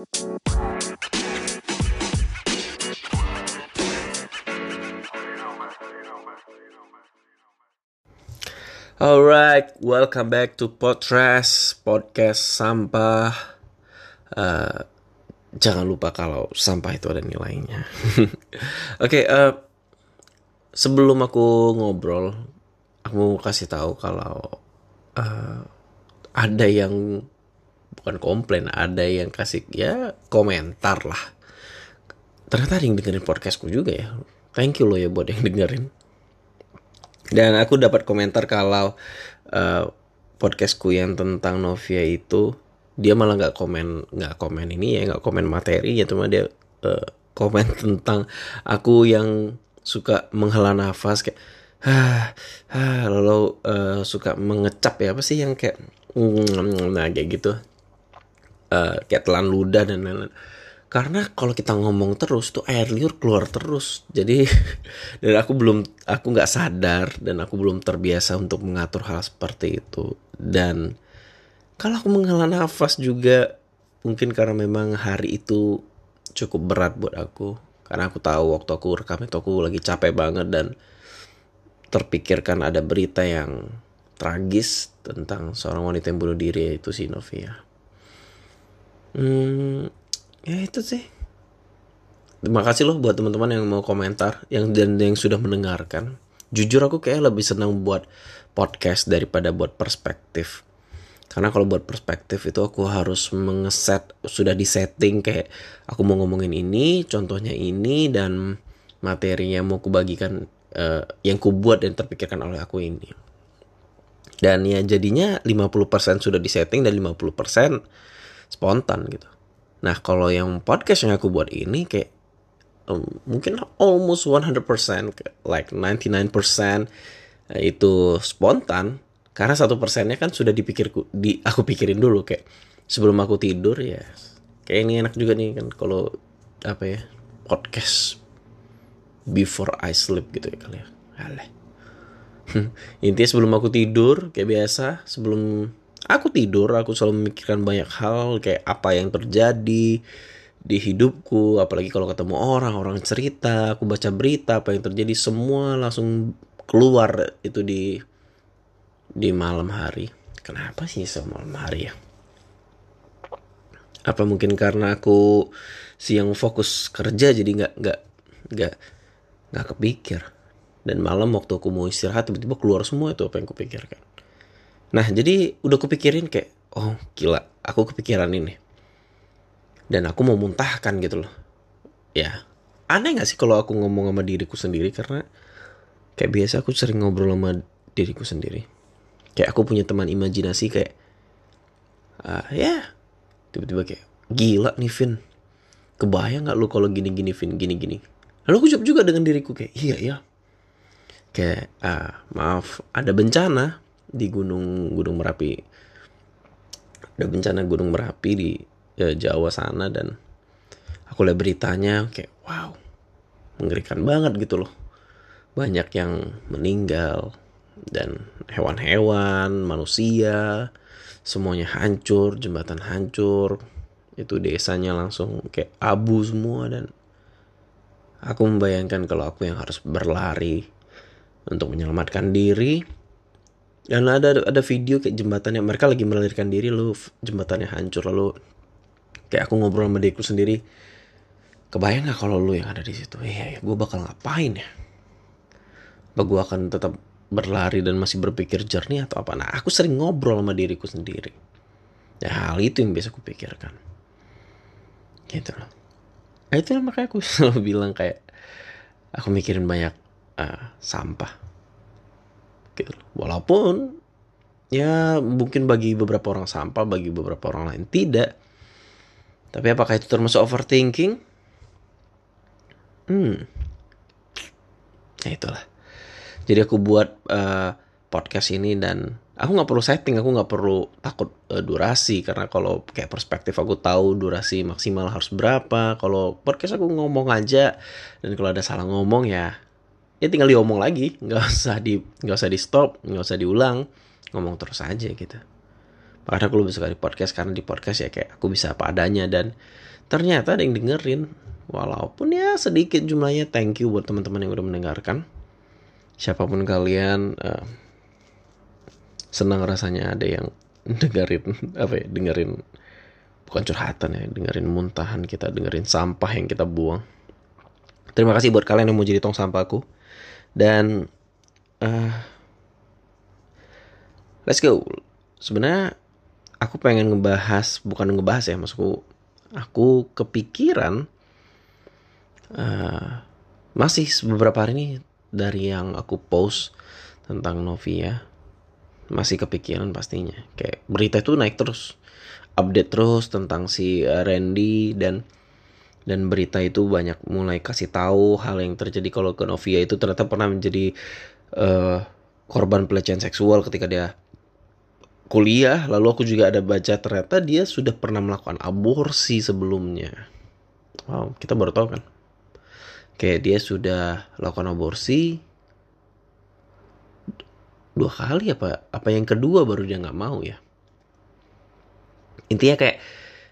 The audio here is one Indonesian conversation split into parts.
Alright, welcome back to Podcast Podcast Sampah. Uh, jangan lupa kalau sampah itu ada nilainya. Oke, okay, uh, sebelum aku ngobrol, aku mau kasih tahu kalau uh, ada yang bukan komplain, ada yang kasih ya komentar lah. Ternyata ada yang dengerin podcastku juga ya. Thank you loh ya buat yang dengerin dan aku dapat komentar kalau uh, podcastku yang tentang Novia itu dia malah nggak komen nggak komen ini ya nggak komen materi ya cuma dia uh, komen tentang aku yang suka menghela nafas kayak ah, ah lalu uh, suka mengecap ya apa sih yang kayak mm, nah kayak gitu uh, kayak telan ludah dan lain-lain. Karena kalau kita ngomong terus tuh air liur keluar terus. Jadi dan aku belum aku nggak sadar dan aku belum terbiasa untuk mengatur hal seperti itu. Dan kalau aku menghela nafas juga mungkin karena memang hari itu cukup berat buat aku. Karena aku tahu waktu aku rekam itu aku lagi capek banget dan terpikirkan ada berita yang tragis tentang seorang wanita yang bunuh diri yaitu si Novia. Hmm, ya itu sih. Terima kasih loh buat teman-teman yang mau komentar yang dan yang sudah mendengarkan. Jujur aku kayak lebih senang buat podcast daripada buat perspektif. Karena kalau buat perspektif itu aku harus mengeset sudah disetting kayak aku mau ngomongin ini contohnya ini dan materinya mau kubagikan uh, yang ku buat dan terpikirkan oleh aku ini. Dan ya jadinya 50% sudah disetting dan 50% spontan gitu. Nah kalau yang podcast yang aku buat ini kayak um, mungkin almost 100% like 99% eh, itu spontan. Karena satu persennya kan sudah dipikirku di aku pikirin dulu kayak sebelum aku tidur ya kayak ini enak juga nih kan kalau apa ya podcast before I sleep gitu ya kali ya. Intinya sebelum aku tidur kayak biasa sebelum aku tidur aku selalu memikirkan banyak hal kayak apa yang terjadi di hidupku apalagi kalau ketemu orang orang cerita aku baca berita apa yang terjadi semua langsung keluar itu di di malam hari. Kenapa sih malam hari ya? Apa mungkin karena aku siang fokus kerja jadi nggak nggak nggak nggak kepikir? Dan malam waktu aku mau istirahat tiba-tiba keluar semua itu apa yang kupikirkan Nah jadi udah kupikirin kayak oh gila aku kepikiran ini. Dan aku mau muntahkan gitu loh. Ya aneh gak sih kalau aku ngomong sama diriku sendiri? Karena kayak biasa aku sering ngobrol sama diriku sendiri. Kayak aku punya teman imajinasi kayak uh, ya. Tiba-tiba kayak gila nih Vin. Kebayang nggak lu kalau gini-gini Vin? Gini-gini. Lalu aku jawab juga dengan diriku kayak iya ya kayak ah maaf ada bencana di gunung gunung merapi. Ada bencana gunung merapi di ya, Jawa sana dan aku lihat beritanya kayak wow mengerikan banget gitu loh. Banyak yang meninggal dan hewan-hewan manusia semuanya hancur jembatan hancur. Itu desanya langsung kayak abu semua dan aku membayangkan kalau aku yang harus berlari untuk menyelamatkan diri dan ada ada video kayak jembatannya. Mereka lagi melarikan diri lu jembatannya hancur. Lalu kayak aku ngobrol sama diriku sendiri. Kebayang gak kalau lu yang ada di situ? Iya ya, gue bakal ngapain ya? Apa gue akan tetap berlari dan masih berpikir jernih atau apa? Nah aku sering ngobrol sama diriku sendiri. Ya hal itu yang biasa aku pikirkan. Gitu loh. Nah, itu makanya aku selalu bilang kayak aku mikirin banyak uh, sampah gitu. Walaupun ya mungkin bagi beberapa orang sampah, bagi beberapa orang lain tidak. Tapi apakah itu termasuk overthinking? Hmm. Ya itulah. Jadi aku buat uh, podcast ini dan aku nggak perlu setting, aku nggak perlu takut uh, durasi karena kalau kayak perspektif aku tahu durasi maksimal harus berapa. Kalau podcast aku ngomong aja dan kalau ada salah ngomong ya ya tinggal diomong lagi. Nggak usah di nggak usah di stop nggak usah diulang. Ngomong terus aja gitu. Makanya aku lebih suka di podcast karena di podcast ya kayak aku bisa apa adanya. Dan ternyata ada yang dengerin. Walaupun ya sedikit jumlahnya thank you buat teman-teman yang udah mendengarkan. Siapa pun kalian uh, senang rasanya ada yang dengerin apa ya dengerin bukan curhatan ya dengerin muntahan kita dengerin sampah yang kita buang. Terima kasih buat kalian yang mau jadi tong sampahku dan uh, let's go. Sebenarnya aku pengen ngebahas bukan ngebahas ya maksudku aku kepikiran uh, masih beberapa hari ini dari yang aku post tentang Novia masih kepikiran pastinya. Kayak berita itu naik terus update terus tentang si eh, Randy dan dan berita itu banyak mulai kasih tahu hal yang terjadi kalau ke Novia itu ternyata pernah menjadi uh, korban pelecehan seksual ketika dia kuliah. Lalu aku juga ada baca ternyata dia sudah pernah melakukan aborsi sebelumnya. Wow kita baru tahu kan? Kayak dia sudah lakukan aborsi dua kali apa? Apa yang kedua baru dia nggak mau ya? Intinya kayak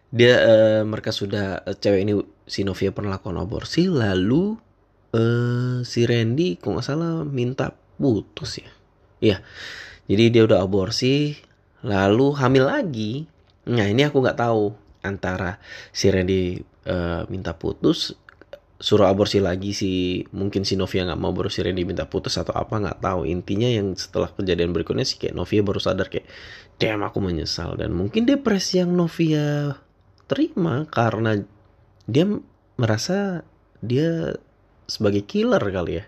dia uh, mereka sudah uh, cewek ini si Novia pernah lakukan aborsi lalu uh, si Randy kok nggak salah minta putus ya? Iya. Jadi dia udah aborsi lalu hamil lagi. Nah ini aku nggak tahu antara si Randy uh, minta putus suruh aborsi lagi si mungkin si Novia nggak mau baru si Randy minta putus atau apa nggak tahu. Intinya yang setelah kejadian berikutnya sih kayak Novia baru sadar kayak damn aku menyesal. Dan mungkin depresi yang Novia terima karena dia merasa dia sebagai killer kali ya.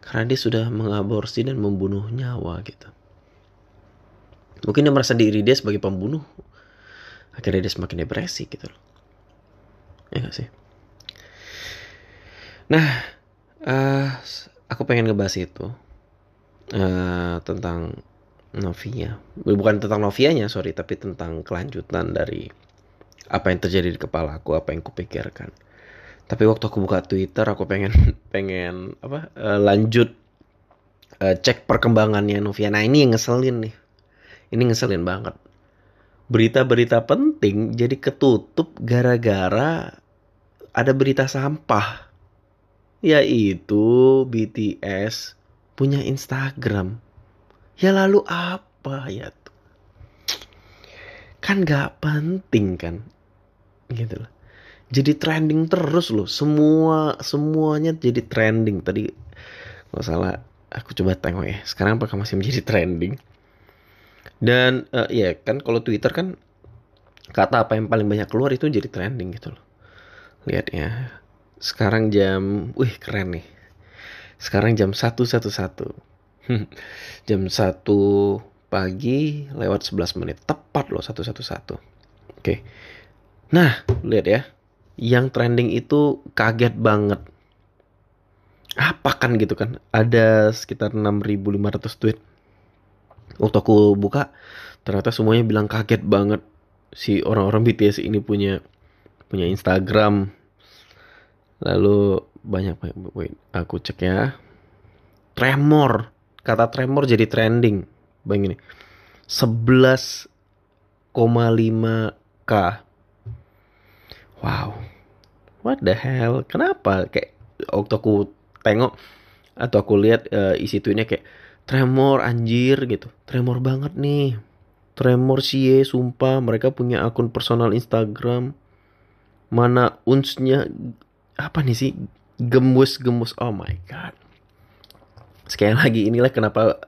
Karena dia sudah mengaborsi dan membunuh nyawa gitu. Mungkin dia merasa diri dia sebagai pembunuh. Akhirnya dia semakin depresi gitu loh. Ya gak sih? Nah uh, aku pengen ngebahas itu uh, tentang Novia. Bukan tentang Novianya sorry tapi tentang kelanjutan dari apa yang terjadi di kepala aku apa yang kupikirkan tapi waktu aku buka Twitter aku pengen pengen apa uh, lanjut uh, cek perkembangannya Novia nah ini yang ngeselin nih ini ngeselin banget. Berita-berita penting jadi ketutup gara-gara ada berita sampah. Yaitu BTS punya Instagram. Ya lalu apa ya tuh? Kan gak penting kan? Gitu loh. Jadi trending terus loh. Semua semuanya jadi trending. Tadi nggak salah aku coba tengok ya. Sekarang apakah masih menjadi trending? Dan uh, ya kan kalau Twitter kan kata apa yang paling banyak keluar itu jadi trending gitu loh. Lihat ya. Sekarang jam, wih keren nih. Sekarang jam 1.11. jam 1 pagi lewat 11 menit. Tepat loh 111. Oke. Nah, lihat ya. Yang trending itu kaget banget. Apa kan gitu kan? Ada sekitar 6.500 tweet. Waktu aku buka ternyata semuanya bilang kaget banget. Si orang-orang BTS ini punya punya Instagram. Lalu banyak wait aku cek ya. Tremor. Kata tremor jadi trending. Bang ini 11,5 k wow. What the hell? Kenapa? Kayak waktu aku tengok atau aku lihat uh, isi tweetnya kayak tremor anjir gitu. Tremor banget nih. Tremor sih sumpah. Mereka punya akun personal Instagram. Mana unsnya apa nih sih? Gemus gemus oh my god. Sekali lagi inilah kenapa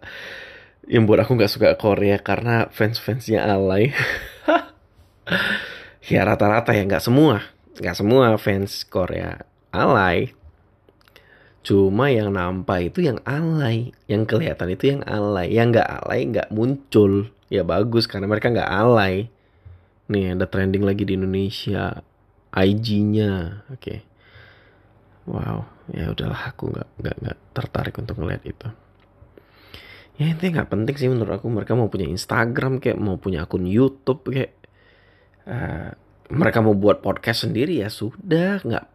yang buat aku nggak suka Korea karena fans fansnya alay ya rata-rata ya nggak semua nggak semua fans Korea alay Cuma yang nampak itu yang alay, yang kelihatan itu yang alay, yang nggak alay nggak muncul. Ya bagus karena mereka nggak alay. Nih ada trending lagi di Indonesia, IG-nya, oke. Okay. Wow, ya udahlah aku nggak nggak nggak tertarik untuk ngeliat itu. Ya intinya nggak penting sih menurut aku mereka mau punya Instagram kayak mau punya akun YouTube kayak uh, mereka mau buat podcast sendiri ya sudah nggak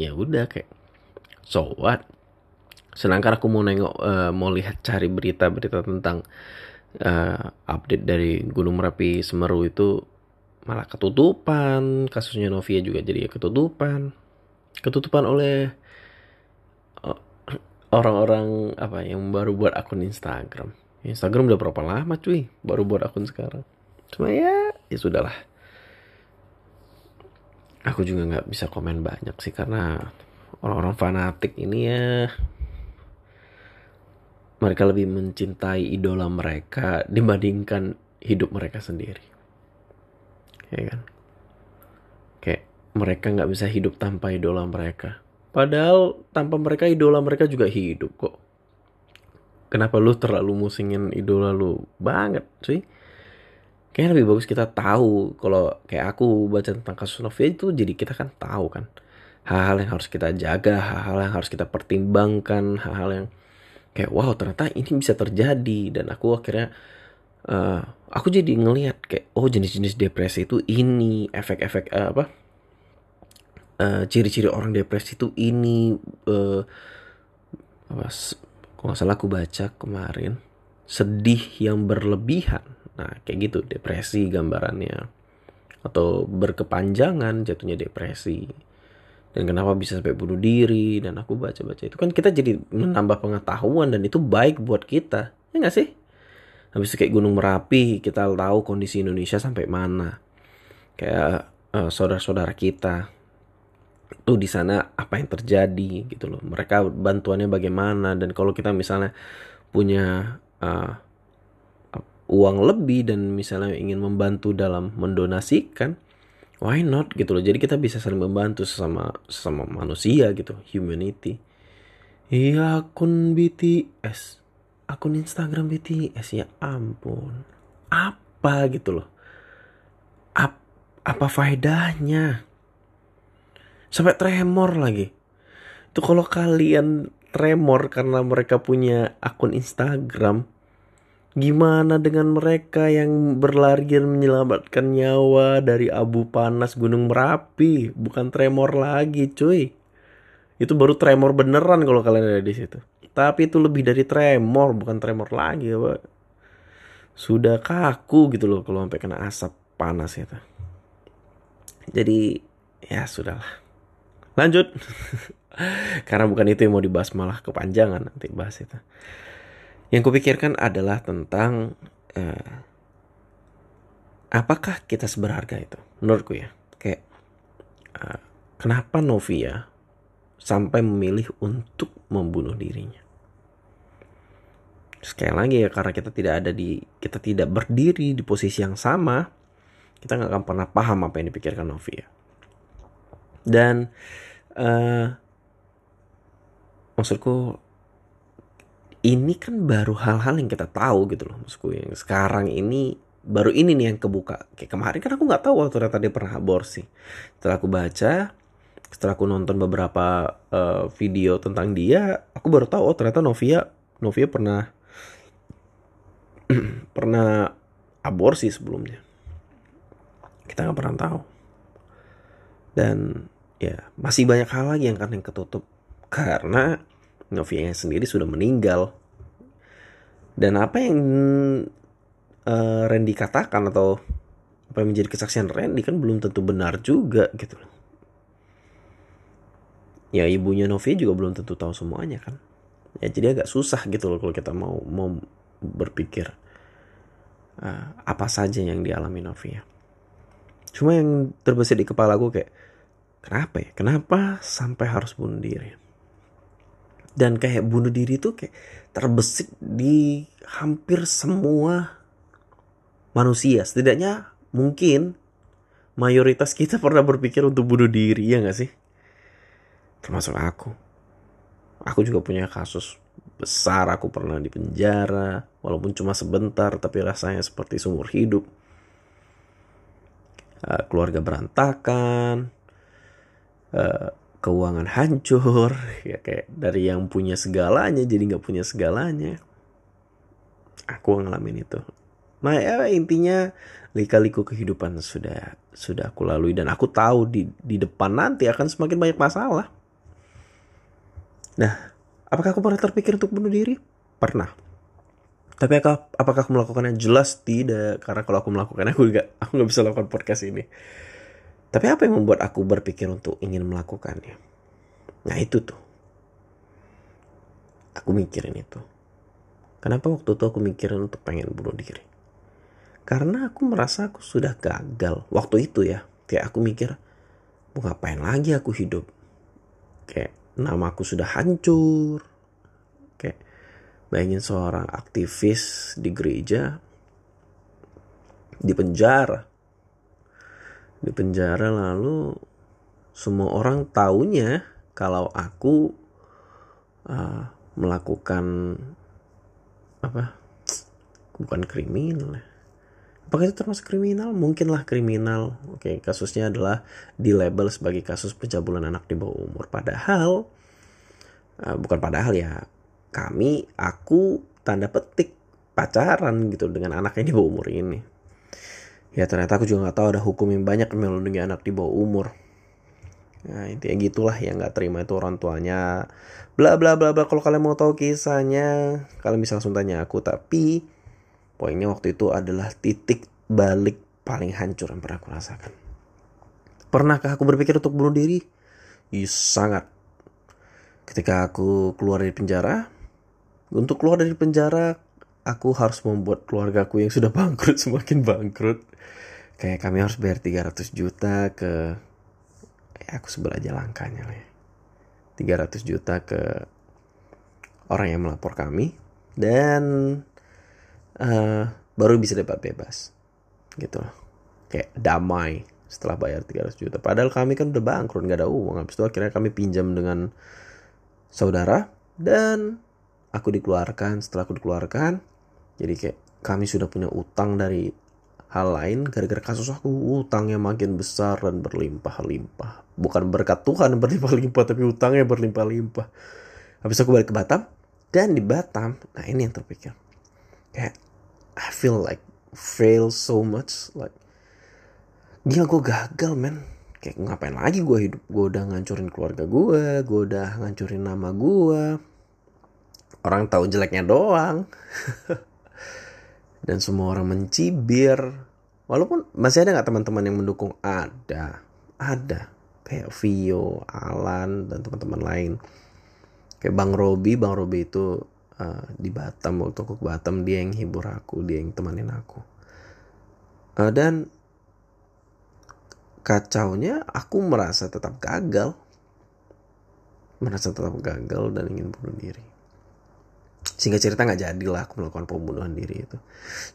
ya udah kayak so what? Sedangkan aku mau nengok uh, mau lihat cari berita-berita tentang uh, update dari Gunung Merapi Semeru itu malah ketutupan kasusnya Novia juga jadi ketutupan. Ketutupan oleh eh, orang-orang apa yang baru buat akun Instagram. Instagram udah berapa lama cuy baru buat akun sekarang. Cuma ya ya sudahlah aku juga nggak bisa komen banyak sih karena orang-orang fanatik ini ya mereka lebih mencintai idola mereka dibandingkan hidup mereka sendiri. Ya kan? Kayak mereka nggak bisa hidup tanpa idola mereka. Padahal tanpa mereka idola mereka juga hidup kok. Kenapa lu terlalu musingin idola lu? Banget sih Kayaknya lebih bagus kita tahu kalau kayak aku baca tentang kasus Novia itu jadi kita kan tahu kan. Hal-hal yang harus kita jaga, hal-hal yang harus kita pertimbangkan, hal-hal yang kayak wow ternyata ini bisa terjadi. Dan aku akhirnya uh, aku jadi ngelihat kayak oh jenis-jenis depresi itu ini efek-efek uh, apa uh, ciri-ciri orang depresi itu ini uh, apa kalau nggak salah aku baca kemarin sedih yang berlebihan Nah, kayak gitu depresi gambarannya. Atau berkepanjangan jatuhnya depresi. Dan kenapa bisa sampai bunuh diri dan aku baca-baca itu kan kita jadi menambah pengetahuan dan itu baik buat kita. Ya nggak sih? Habis kayak Gunung Merapi, kita tahu kondisi Indonesia sampai mana. Kayak uh, saudara-saudara kita tuh di sana apa yang terjadi gitu loh. Mereka bantuannya bagaimana dan kalau kita misalnya punya uh, uang lebih dan misalnya ingin membantu dalam mendonasikan why not gitu loh. Jadi kita bisa saling membantu sesama sesama manusia gitu humanity. Iya akun BTS akun Instagram BTS ya ampun. Apa gitu loh. Ap, apa faedahnya? Sampai tremor lagi. Itu kalau kalian tremor karena mereka punya akun Instagram Gimana dengan mereka yang berlarian menyelamatkan nyawa dari abu panas Gunung Merapi? Bukan tremor lagi, cuy. Itu baru tremor beneran kalau kalian ada di situ. Tapi itu lebih dari tremor, bukan tremor lagi, Pak. Sudah kaku gitu loh kalau sampai kena asap panas itu. Jadi ya sudahlah. Lanjut. Karena bukan itu yang mau dibahas malah kepanjangan nanti bahas itu. Yang kupikirkan adalah tentang uh, apakah kita seberharga itu, menurutku ya. Kayak uh, kenapa Novia sampai memilih untuk membunuh dirinya? Sekali lagi ya karena kita tidak ada di kita tidak berdiri di posisi yang sama, kita nggak akan pernah paham apa yang dipikirkan Novia. Dan uh, maksudku ini kan baru hal-hal yang kita tahu gitu loh maksudku. Yang sekarang ini baru ini nih yang kebuka. Kayak kemarin kan aku nggak tahu waktu ternyata dia pernah aborsi setelah aku baca setelah aku nonton beberapa uh, video tentang dia aku baru tahu oh ternyata Novia Novia pernah pernah aborsi sebelumnya. Kita nggak pernah tahu. Dan ya masih banyak hal lagi yang kan yang ketutup. Karena Novia sendiri sudah meninggal. Dan apa yang uh, Randy katakan atau apa yang menjadi kesaksian Randy kan belum tentu benar juga gitu. Ya ibunya Novia juga belum tentu tahu semuanya kan. Ya jadi agak susah gitu loh kalau kita mau mau berpikir uh, apa saja yang dialami Novia. Cuma yang terbesit di kepala gue kayak kenapa ya? Kenapa sampai harus bunuh diri? Dan kayak bunuh diri itu kayak terbesit di hampir semua manusia. Setidaknya mungkin mayoritas kita pernah berpikir untuk bunuh diri ya gak sih? Termasuk aku. Aku juga punya kasus besar aku pernah di penjara walaupun cuma sebentar tapi rasanya seperti seumur hidup. Uh, keluarga berantakan. Uh, keuangan hancur ya kayak dari yang punya segalanya jadi nggak punya segalanya. Aku ngalamin itu. Nah ya intinya lika-liku kehidupan sudah sudah aku lalui dan aku tahu di di depan nanti akan semakin banyak masalah. Nah apakah aku pernah terpikir untuk bunuh diri? Pernah. Tapi apakah aku melakukannya? Jelas tidak karena kalau aku melakukannya aku nggak aku nggak bisa lakukan podcast ini tapi apa yang membuat aku berpikir untuk ingin melakukannya? Nah itu tuh. Aku mikirin itu. Kenapa waktu itu aku mikirin untuk pengen bunuh diri? Karena aku merasa aku sudah gagal waktu itu ya. Kayak aku mikir mau ngapain lagi aku hidup? Kayak nama aku sudah hancur. Kayak bayangin seorang aktivis di gereja di penjara di penjara lalu semua orang taunya kalau aku uh, melakukan apa bukan kriminal ya Apakah itu termasuk kriminal? Mungkinlah kriminal. Oke, kasusnya adalah di label sebagai kasus pencabulan anak di bawah umur. Padahal, uh, bukan padahal ya, kami, aku tanda petik pacaran gitu dengan anak yang di bawah umur ini. Ya ternyata aku juga nggak tahu ada hukum yang banyak melindungi anak di bawah umur. Nah intinya gitulah yang nggak terima itu orang tuanya. Bla bla bla bla. Kalau kalian mau tahu kisahnya, kalian bisa langsung tanya aku. Tapi Poinnya waktu itu adalah titik balik paling hancur yang pernah aku rasakan. Pernahkah aku berpikir untuk bunuh diri? Iya, sangat. Ketika aku keluar dari penjara, untuk keluar dari penjara, aku harus membuat keluargaku yang sudah bangkrut semakin bangkrut. Kayak kami harus bayar 300 juta ke... Ya, aku sebel aja langkahnya lah ya. 300 juta ke orang yang melapor kami. Dan uh, baru bisa dapat bebas gitu kayak damai setelah bayar 300 juta padahal kami kan udah bangkrut nggak ada uang habis itu akhirnya kami pinjam dengan saudara dan aku dikeluarkan setelah aku dikeluarkan jadi kayak kami sudah punya utang dari hal lain gara-gara kasus aku utangnya makin besar dan berlimpah-limpah. Bukan berkat Tuhan berlimpah-limpah tapi utangnya berlimpah-limpah. Habis aku balik ke Batam dan di Batam nah ini yang terpikir. Kayak I feel like fail so much like gila gue gagal men. Kayak ngapain lagi gue hidup? Gue udah ngancurin keluarga gue gue udah ngancurin nama gue orang tahu jeleknya doang dan semua orang mencibir. Walaupun masih ada nggak teman-teman yang mendukung? Ada. Ada. Kayak Vio Alan dan teman-teman lain. Kayak Bang Robi. Bang Robi itu uh, di Batam waktu aku ke Batam dia yang hibur aku dia yang temanin aku. Uh, dan kacaunya aku merasa tetap gagal. Merasa tetap gagal dan ingin bunuh diri sehingga cerita nggak jadilah aku melakukan pembunuhan diri itu.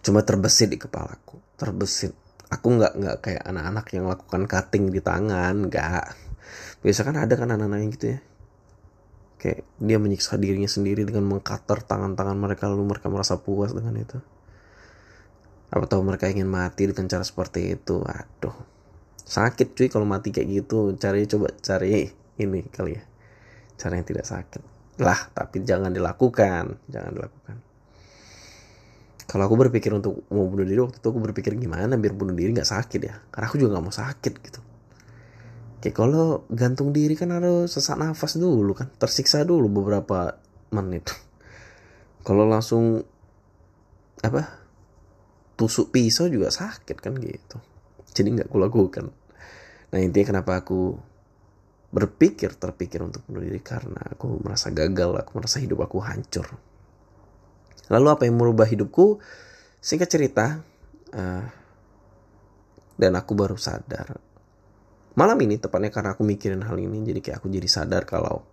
Cuma terbesit di kepalaku terbesit. Aku nggak nggak kayak anak-anak yang lakukan cutting di tangan nggak. Biasa kan ada kan anak-anak yang gitu ya. Kayak dia menyiksa dirinya sendiri dengan mengkater tangan-tangan mereka lalu mereka merasa puas dengan itu. Apa tahu mereka ingin mati dengan cara seperti itu? Aduh. Sakit cuy kalau mati kayak gitu. Cari coba cari ini kali ya. Cara yang tidak sakit lah tapi jangan dilakukan jangan dilakukan kalau aku berpikir untuk mau bunuh diri waktu itu aku berpikir gimana biar bunuh diri nggak sakit ya karena aku juga nggak mau sakit gitu Kayak kalau gantung diri kan harus sesak nafas dulu kan, tersiksa dulu beberapa menit. Kalau langsung apa tusuk pisau juga sakit kan gitu. Jadi nggak aku lakukan. Nah intinya kenapa aku berpikir terpikir untuk bunuh diri karena aku merasa gagal, aku merasa hidup aku hancur. Lalu apa yang merubah hidupku? Singkat cerita, uh, dan aku baru sadar malam ini tepatnya karena aku mikirin hal ini jadi kayak aku jadi sadar kalau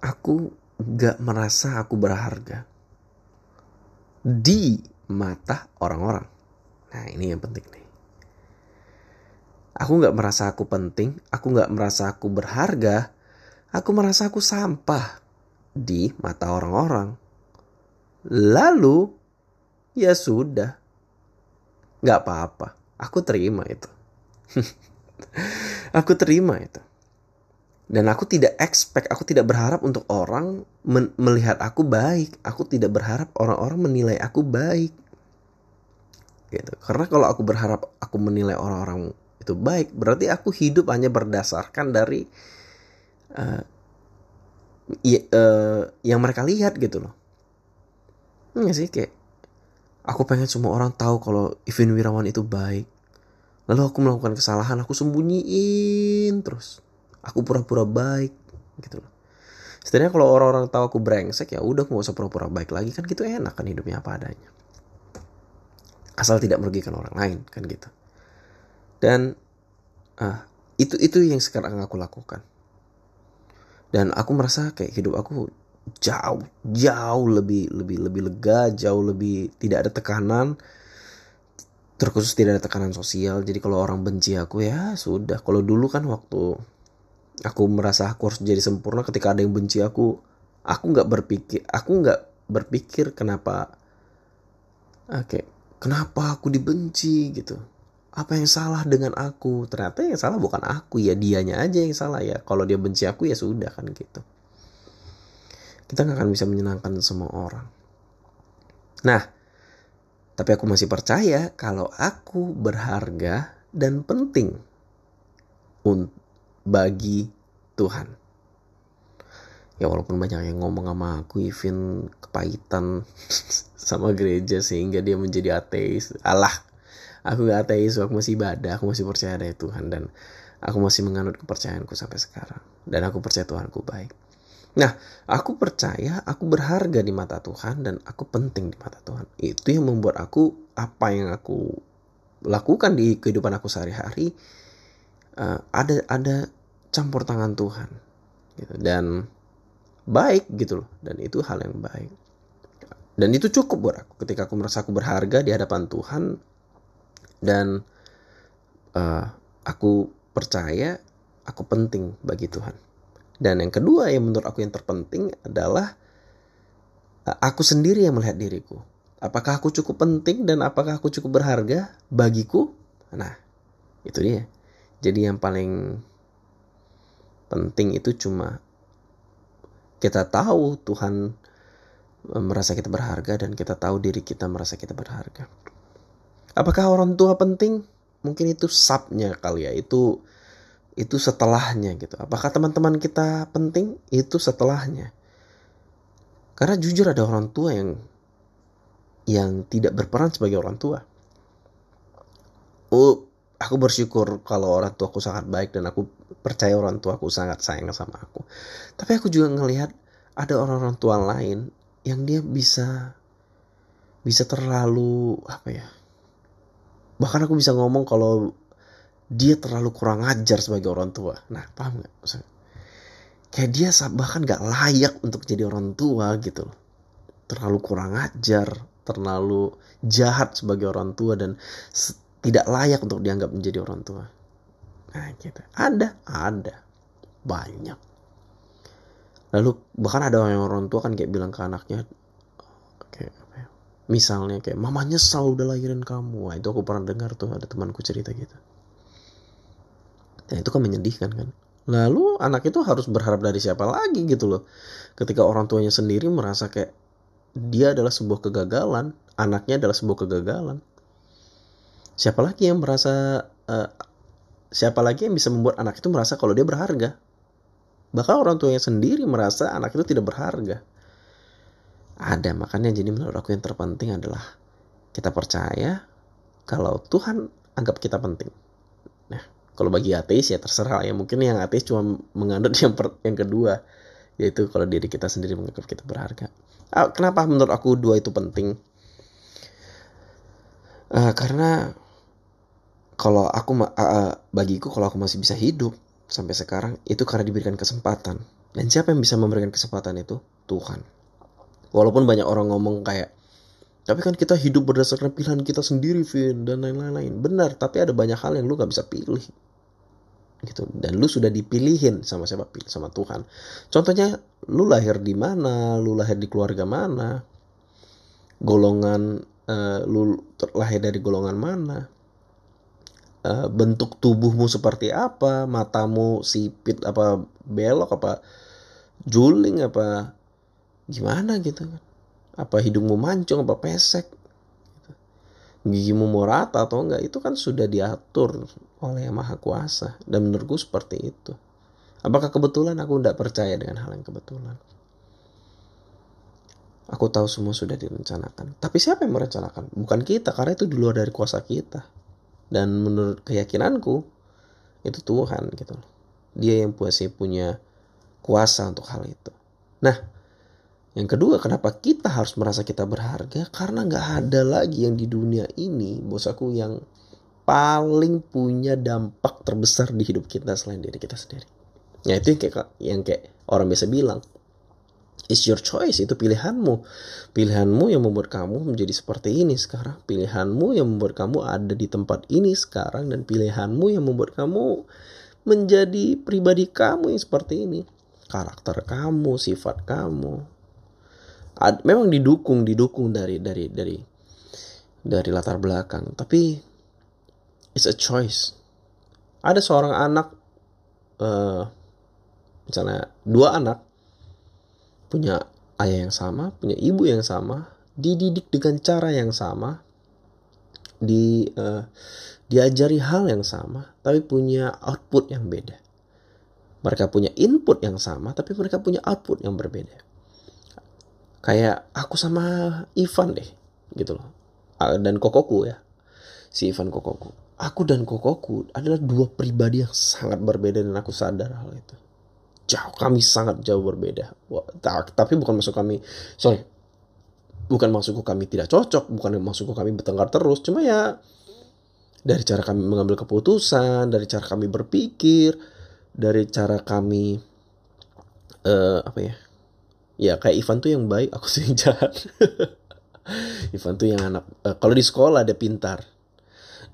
aku gak merasa aku berharga di mata orang-orang nah ini yang penting nih aku gak merasa aku penting aku gak merasa aku berharga aku merasa aku sampah di mata orang-orang. Lalu ya sudah. Gak apa-apa aku terima itu. Aku terima itu. Dan aku tidak expect aku tidak berharap untuk orang melihat aku baik. Aku tidak berharap orang-orang menilai aku baik. Gitu. Karena kalau aku berharap aku menilai orang-orang itu baik berarti aku hidup hanya berdasarkan dari uh, uh, yang mereka lihat gitu loh Enggak sih kayak aku pengen semua orang tahu kalau Ivin Wirawan itu baik. Lalu aku melakukan kesalahan, aku sembunyiin terus. Aku pura-pura baik gitu loh. Setidaknya kalau orang-orang tahu aku brengsek ya udah aku gak usah pura-pura baik lagi kan gitu enak kan hidupnya apa adanya. Asal tidak merugikan orang lain kan gitu. Dan uh, itu itu yang sekarang aku lakukan. Dan aku merasa kayak hidup aku jauh jauh lebih lebih lebih lega jauh lebih tidak ada tekanan. Terkhusus tidak ada tekanan sosial. Jadi kalau orang benci aku ya sudah. Kalau dulu kan waktu aku merasa aku harus jadi sempurna ketika ada yang benci aku aku nggak berpikir aku nggak berpikir kenapa oke kenapa aku dibenci gitu apa yang salah dengan aku? Ternyata yang salah bukan aku ya dianya aja yang salah ya. Kalau dia benci aku ya sudah kan gitu. Kita nggak akan bisa menyenangkan semua orang. Nah tapi aku masih percaya kalau aku berharga dan penting bagi Tuhan. Ya walaupun banyak yang ngomong sama aku even kepahitan sama gereja sehingga dia menjadi ateis. Allah aku gak ateis aku masih ibadah aku masih percaya ada Tuhan dan aku masih menganut kepercayaanku sampai sekarang. Dan aku percaya Tuhanku baik. Nah aku percaya aku berharga di mata Tuhan dan aku penting di mata Tuhan. Itu yang membuat aku apa yang aku lakukan di kehidupan aku sehari-hari uh, ada ada campur tangan Tuhan gitu. Dan baik gitu loh. Dan itu hal yang baik. Dan itu cukup buat aku. Ketika aku merasa aku berharga di hadapan Tuhan dan uh, aku percaya aku penting bagi Tuhan. Dan yang kedua yang menurut aku yang terpenting adalah uh, aku sendiri yang melihat diriku. Apakah aku cukup penting dan apakah aku cukup berharga bagiku? Nah, itu dia. Jadi yang paling penting itu cuma kita tahu Tuhan merasa kita berharga dan kita tahu diri kita merasa kita berharga. Apakah orang tua penting? Mungkin itu subnya kali ya. Itu itu setelahnya gitu. Apakah teman-teman kita penting? Itu setelahnya. Karena jujur ada orang tua yang yang tidak berperan sebagai orang tua. Oh, aku bersyukur kalau orang tuaku sangat baik dan aku percaya orang tuaku sangat sayang sama aku. Tapi aku juga ngelihat ada orang-orang tua lain yang dia bisa bisa terlalu apa ya bahkan aku bisa ngomong kalau dia terlalu kurang ajar sebagai orang tua. Nah paham nggak? Kayak dia bahkan nggak layak untuk jadi orang tua gitu loh. Terlalu kurang ajar terlalu jahat sebagai orang tua dan tidak layak untuk dianggap menjadi orang tua. Nah gitu. Ada ada. Banyak. Lalu bahkan ada orang tua kan kayak bilang ke anaknya Misalnya kayak mama nyesal udah lahirin kamu. Wah, itu aku pernah dengar tuh ada temanku cerita gitu. Dan itu kan menyedihkan kan. Lalu anak itu harus berharap dari siapa lagi gitu loh. Ketika orang tuanya sendiri merasa kayak dia adalah sebuah kegagalan, anaknya adalah sebuah kegagalan. Siapa lagi yang merasa uh, siapa lagi yang bisa membuat anak itu merasa kalau dia berharga? Bahkan orang tuanya sendiri merasa anak itu tidak berharga ada makanya jadi menurut aku yang terpenting adalah kita percaya kalau Tuhan anggap kita penting. Nah kalau bagi ateis ya terserah ya. Mungkin yang ateis cuma menganut yang per, yang kedua yaitu kalau diri kita sendiri menganggap kita berharga. Ah, kenapa menurut aku dua itu penting? Uh, karena kalau aku uh, bagiku kalau aku masih bisa hidup sampai sekarang itu karena diberikan kesempatan. Dan siapa yang bisa memberikan kesempatan itu? Tuhan Walaupun banyak orang ngomong kayak tapi kan kita hidup berdasarkan pilihan kita sendiri, Vin, dan lain-lain. Benar, tapi ada banyak hal yang lu gak bisa pilih. Gitu. Dan lu sudah dipilihin sama siapa? Pilih sama Tuhan. Contohnya, lu lahir di mana, lu lahir di keluarga mana, golongan, uh, lu lahir dari golongan mana, uh, bentuk tubuhmu seperti apa, matamu sipit apa belok apa juling apa gimana gitu kan apa hidungmu mancung apa pesek gitu. gigimu mau rata atau enggak itu kan sudah diatur oleh yang maha kuasa dan menurutku seperti itu apakah kebetulan aku tidak percaya dengan hal yang kebetulan Aku tahu semua sudah direncanakan. Tapi siapa yang merencanakan? Bukan kita, karena itu di luar dari kuasa kita. Dan menurut keyakinanku, itu Tuhan gitu. Dia yang puasa punya kuasa untuk hal itu. Nah, yang kedua, kenapa kita harus merasa kita berharga? Karena nggak ada lagi yang di dunia ini, bos aku yang paling punya dampak terbesar di hidup kita selain diri kita sendiri. Ya itu yang kayak yang kayak orang biasa bilang, It's your choice, itu pilihanmu. Pilihanmu yang membuat kamu menjadi seperti ini sekarang. Pilihanmu yang membuat kamu ada di tempat ini sekarang. Dan pilihanmu yang membuat kamu menjadi pribadi kamu yang seperti ini. Karakter kamu, sifat kamu. Ad, memang didukung, didukung dari dari dari dari latar belakang. Tapi it's a choice. Ada seorang anak, uh, misalnya dua anak, punya ayah yang sama, punya ibu yang sama, dididik dengan cara yang sama, di uh, diajari hal yang sama, tapi punya output yang beda. Mereka punya input yang sama, tapi mereka punya output yang berbeda. Kayak aku sama Ivan deh, gitu loh. Dan kokoku ya, si Ivan kokoku. Aku dan kokoku adalah dua pribadi yang sangat berbeda dan aku sadar hal itu jauh kami sangat jauh berbeda tapi bukan masuk kami sorry bukan maksudku kami tidak cocok bukan maksudku kami bertengkar terus cuma ya dari cara kami mengambil keputusan dari cara kami berpikir dari cara kami uh, apa ya ya kayak Ivan tuh yang baik aku sih jahat. Ivan tuh yang anak uh, kalau di sekolah ada pintar.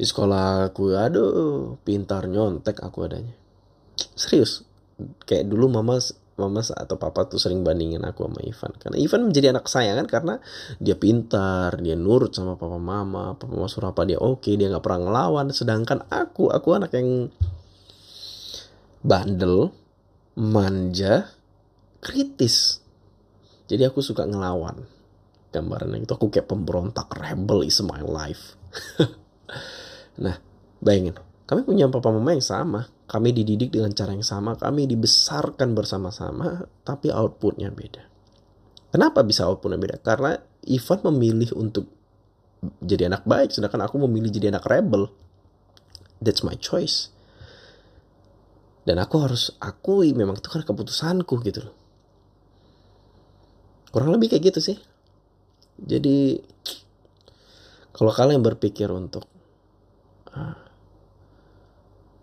Di sekolah aku aduh pintar nyontek aku adanya. Serius kayak dulu mama mama atau papa tuh sering bandingin aku sama Ivan. Karena Ivan menjadi anak kesayangan karena dia pintar dia nurut sama papa mama papa mama suruh apa dia oke dia nggak pernah ngelawan. Sedangkan aku aku anak yang bandel manja kritis jadi aku suka ngelawan gambarannya itu aku kayak pemberontak rebel is my life nah bayangin kami punya papa mama yang sama kami dididik dengan cara yang sama, kami dibesarkan bersama-sama, tapi outputnya beda. Kenapa bisa outputnya beda? Karena Ivan memilih untuk jadi anak baik, sedangkan aku memilih jadi anak rebel. That's my choice. Dan aku harus akui memang itu kan keputusanku gitu loh. Kurang lebih kayak gitu sih. Jadi kalau kalian berpikir untuk uh,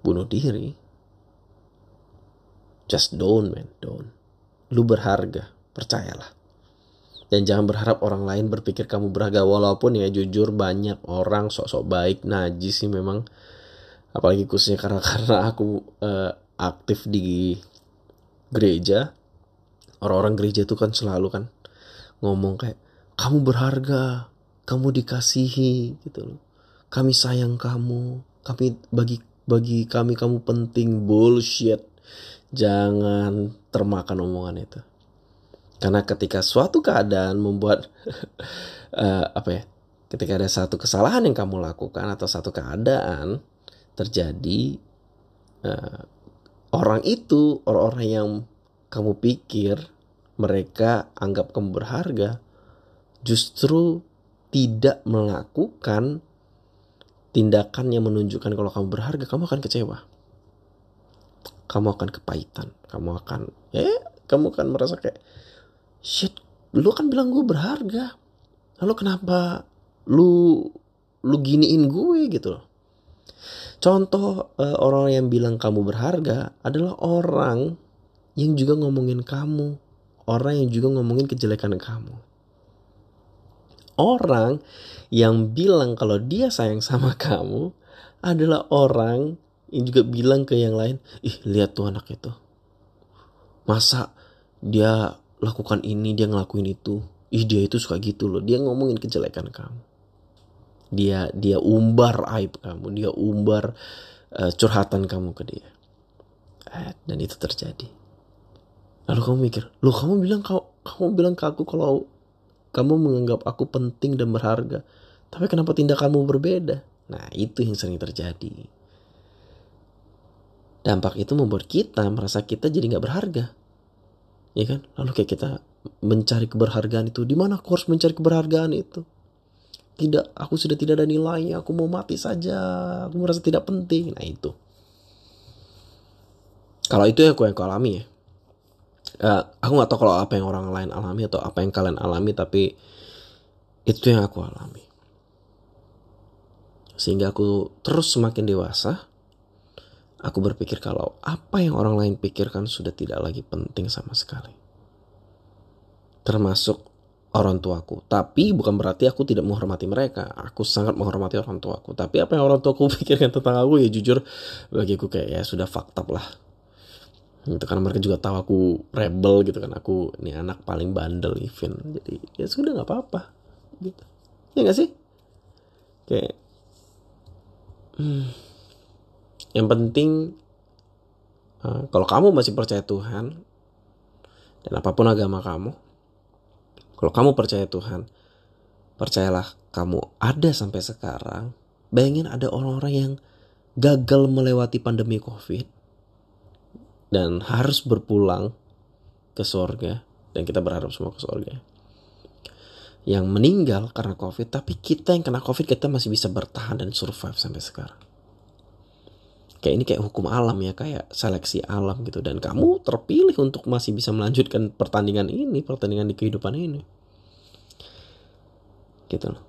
bunuh diri just don't man don't. Lu berharga percayalah. Dan jangan berharap orang lain berpikir kamu berharga walaupun ya jujur banyak orang sok-sok baik najis sih memang. Apalagi khususnya karena karena aku uh, aktif di gereja. Orang-orang gereja itu kan selalu kan ngomong kayak kamu berharga kamu dikasihi gitu loh. Kami sayang kamu kami bagi bagi kami kamu penting bullshit. Jangan termakan omongan itu. Karena ketika suatu keadaan membuat uh, apa ya ketika ada satu kesalahan yang kamu lakukan atau satu keadaan terjadi uh, orang itu orang-orang yang kamu pikir mereka anggap kamu berharga justru tidak melakukan tindakan yang menunjukkan kalau kamu berharga, kamu akan kecewa. Kamu akan kepahitan. Kamu akan, ya, kamu akan merasa kayak, shit, lu kan bilang gue berharga. Lalu kenapa lu lu giniin gue gitu loh. Contoh uh, orang yang bilang kamu berharga adalah orang yang juga ngomongin kamu, orang yang juga ngomongin kejelekan kamu orang yang bilang kalau dia sayang sama kamu adalah orang yang juga bilang ke yang lain, ih lihat tuh anak itu. Masa dia lakukan ini, dia ngelakuin itu. Ih dia itu suka gitu loh. Dia ngomongin kejelekan kamu. Dia dia umbar aib kamu, dia umbar uh, curhatan kamu ke dia. Eh, dan itu terjadi. Lalu kamu mikir, loh kamu bilang kau kamu bilang ke aku kalau kamu menganggap aku penting dan berharga. Tapi kenapa tindakanmu berbeda? Nah, itu yang sering terjadi. Dampak itu membuat kita merasa kita jadi nggak berharga. Ya kan? Lalu kayak kita mencari keberhargaan itu? Di mana aku harus mencari keberhargaan itu? Tidak, aku sudah tidak ada nilainya. Aku mau mati saja. Aku merasa tidak penting. Nah itu. Kalau itu ya aku yang aku alami ya. Uh, aku nggak tahu kalau apa yang orang lain alami atau apa yang kalian alami, tapi itu yang aku alami. Sehingga aku terus semakin dewasa, aku berpikir kalau apa yang orang lain pikirkan sudah tidak lagi penting sama sekali termasuk orang tuaku. Tapi bukan berarti aku tidak menghormati mereka. Aku sangat menghormati orang tuaku. Tapi apa yang orang tuaku pikirkan tentang aku ya jujur bagiku kayak ya sudah fakta lah. Itu karena mereka juga tahu aku rebel gitu kan. Aku ini anak paling bandel even. Jadi ya sudah nggak apa-apa gitu. Ya gak sih? Kayak hmm, yang penting uh, kalau kamu masih percaya Tuhan dan apa pun agama kamu, kalau kamu percaya Tuhan, percayalah kamu ada sampai sekarang. Bayangin ada orang-orang yang gagal melewati pandemi COVID dan harus berpulang ke sorga dan kita berharap semua ke sorga yang meninggal karena COVID, tapi kita yang kena COVID kita masih bisa bertahan dan survive sampai sekarang. Kayak ini kayak hukum alam ya, kayak seleksi alam gitu. Dan kamu terpilih untuk masih bisa melanjutkan pertandingan ini, pertandingan di kehidupan ini. Gitu loh.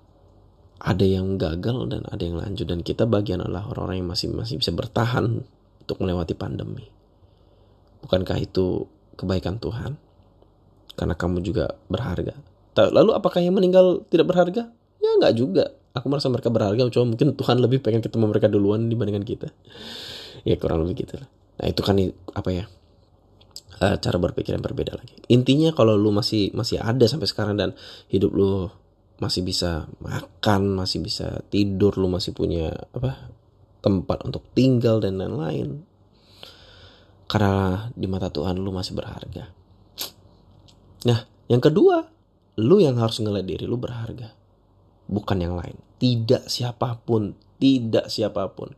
Ada yang gagal dan ada yang lanjut dan kita bagian adalah orang-orang yang masih masih bisa bertahan untuk melewati pandemi. Bukankah itu kebaikan Tuhan? Karena kamu juga berharga. Lalu apakah yang meninggal tidak berharga? Ya nggak juga. Aku merasa mereka berharga, cuma mungkin Tuhan lebih pengen ketemu mereka duluan dibandingkan kita. Ya kurang lebih gitu lah. Nah itu kan apa ya? uh, cara berpikir yang berbeda lagi. Intinya kalau lu masih masih ada sampai sekarang dan hidup lu masih bisa makan, masih bisa tidur, lu masih punya apa tempat untuk tinggal dan lain-lain. Karena di mata Tuhan lu masih berharga. Nah, yang kedua, lu yang harus ngeliat diri lu berharga. Bukan yang lain. Tidak siapa pun, tidak siapa pun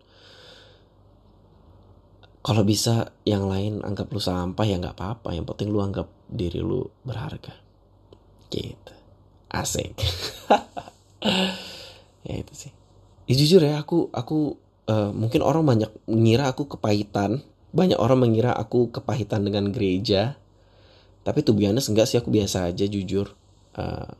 kalau bisa yang lain anggap lu sampah ya nggak apa-apa yang penting lu anggap diri lu berharga gitu asik ya itu sih ya, jujur ya aku aku uh, mungkin orang banyak mengira aku kepahitan banyak orang mengira aku kepahitan dengan gereja. Tapi tuh biasanya enggak sih. Aku biasa aja jujur. Uh,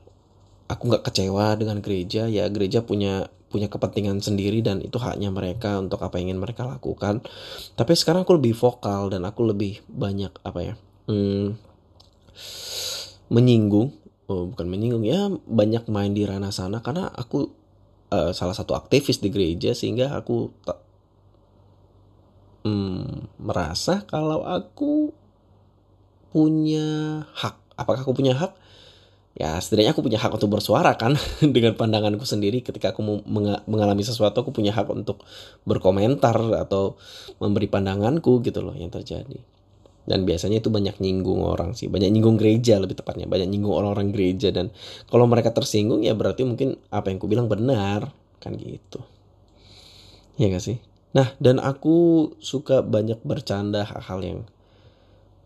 aku nggak kecewa dengan gereja. Ya gereja punya punya kepentingan sendiri dan itu haknya mereka untuk apa yang ingin mereka lakukan. Tapi sekarang aku lebih vokal dan aku lebih banyak apa ya hmm, menyinggung. Oh, bukan menyinggung ya banyak main di ranah sana. Karena aku uh, salah satu aktivis di gereja sehingga aku hmm, merasa kalau aku punya hak. Apakah aku punya hak? Ya setidaknya aku punya hak untuk bersuara kan? Dengan pandanganku sendiri ketika aku mengalami sesuatu aku punya hak untuk berkomentar atau memberi pandanganku gitu loh yang terjadi. Dan biasanya itu banyak nyinggung orang sih. Banyak nyinggung gereja lebih tepatnya. Banyak nyinggung orang-orang gereja dan kalau mereka tersinggung ya berarti mungkin apa yang ku bilang benar kan gitu. Ya gak sih nah dan aku suka banyak bercanda hal-hal yang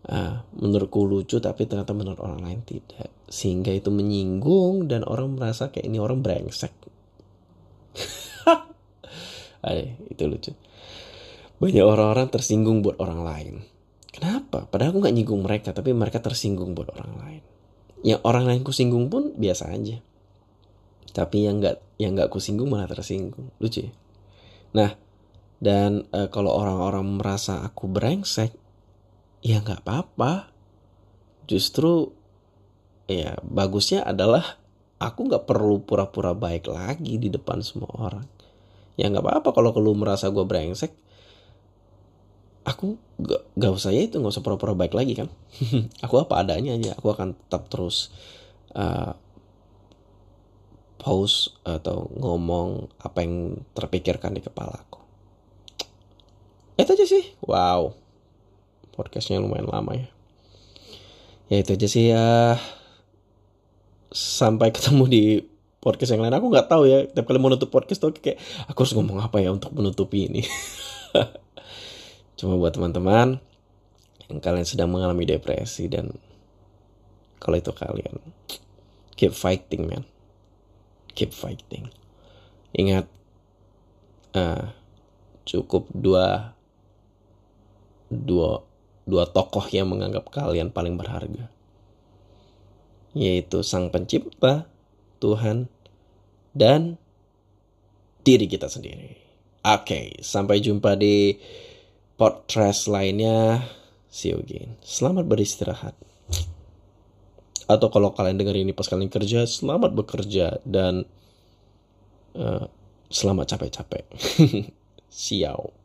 uh, menurutku lucu tapi ternyata menurut orang lain tidak. Sehingga itu menyinggung dan orang merasa kayak ini orang brengsek. Ay, itu lucu. Banyak orang-orang tersinggung buat orang lain. Kenapa? Padahal aku nggak nyinggung mereka tapi mereka tersinggung buat orang lain. Yang orang lain kusinggung pun biasa aja. Tapi yang nggak yang nggak kusinggung malah tersinggung. Lucu ya? Nah dan e, kalau orang-orang merasa aku brengsek ya nggak apa-apa. Justru ya bagusnya adalah aku nggak perlu pura-pura baik lagi di depan semua orang. Ya nggak apa-apa kalau lu merasa gue brengsek. Aku gak, gak usah ya itu nggak usah pura-pura baik lagi kan. Aku apa adanya aja aku akan tetap terus uh, pause atau ngomong apa yang terpikirkan di kepala aku itu aja sih. Wow. Podcastnya lumayan lama ya. Ya itu aja sih ya. Sampai ketemu di podcast yang lain. Aku nggak tahu ya tiap kali mau nutup podcast tuh kayak aku harus ngomong apa ya untuk menutupi ini? Cuma buat teman-teman yang kalian sedang mengalami depresi dan kalau itu kalian keep fighting man. Keep fighting. Ingat uh, cukup dua dua dua tokoh yang menganggap kalian paling berharga yaitu sang pencipta Tuhan dan diri kita sendiri. Oke, okay, sampai jumpa di podcast lainnya. See you again. Selamat beristirahat. Atau kalau kalian dengar ini pas kalian kerja, selamat bekerja dan uh, selamat capek-capek. Siau.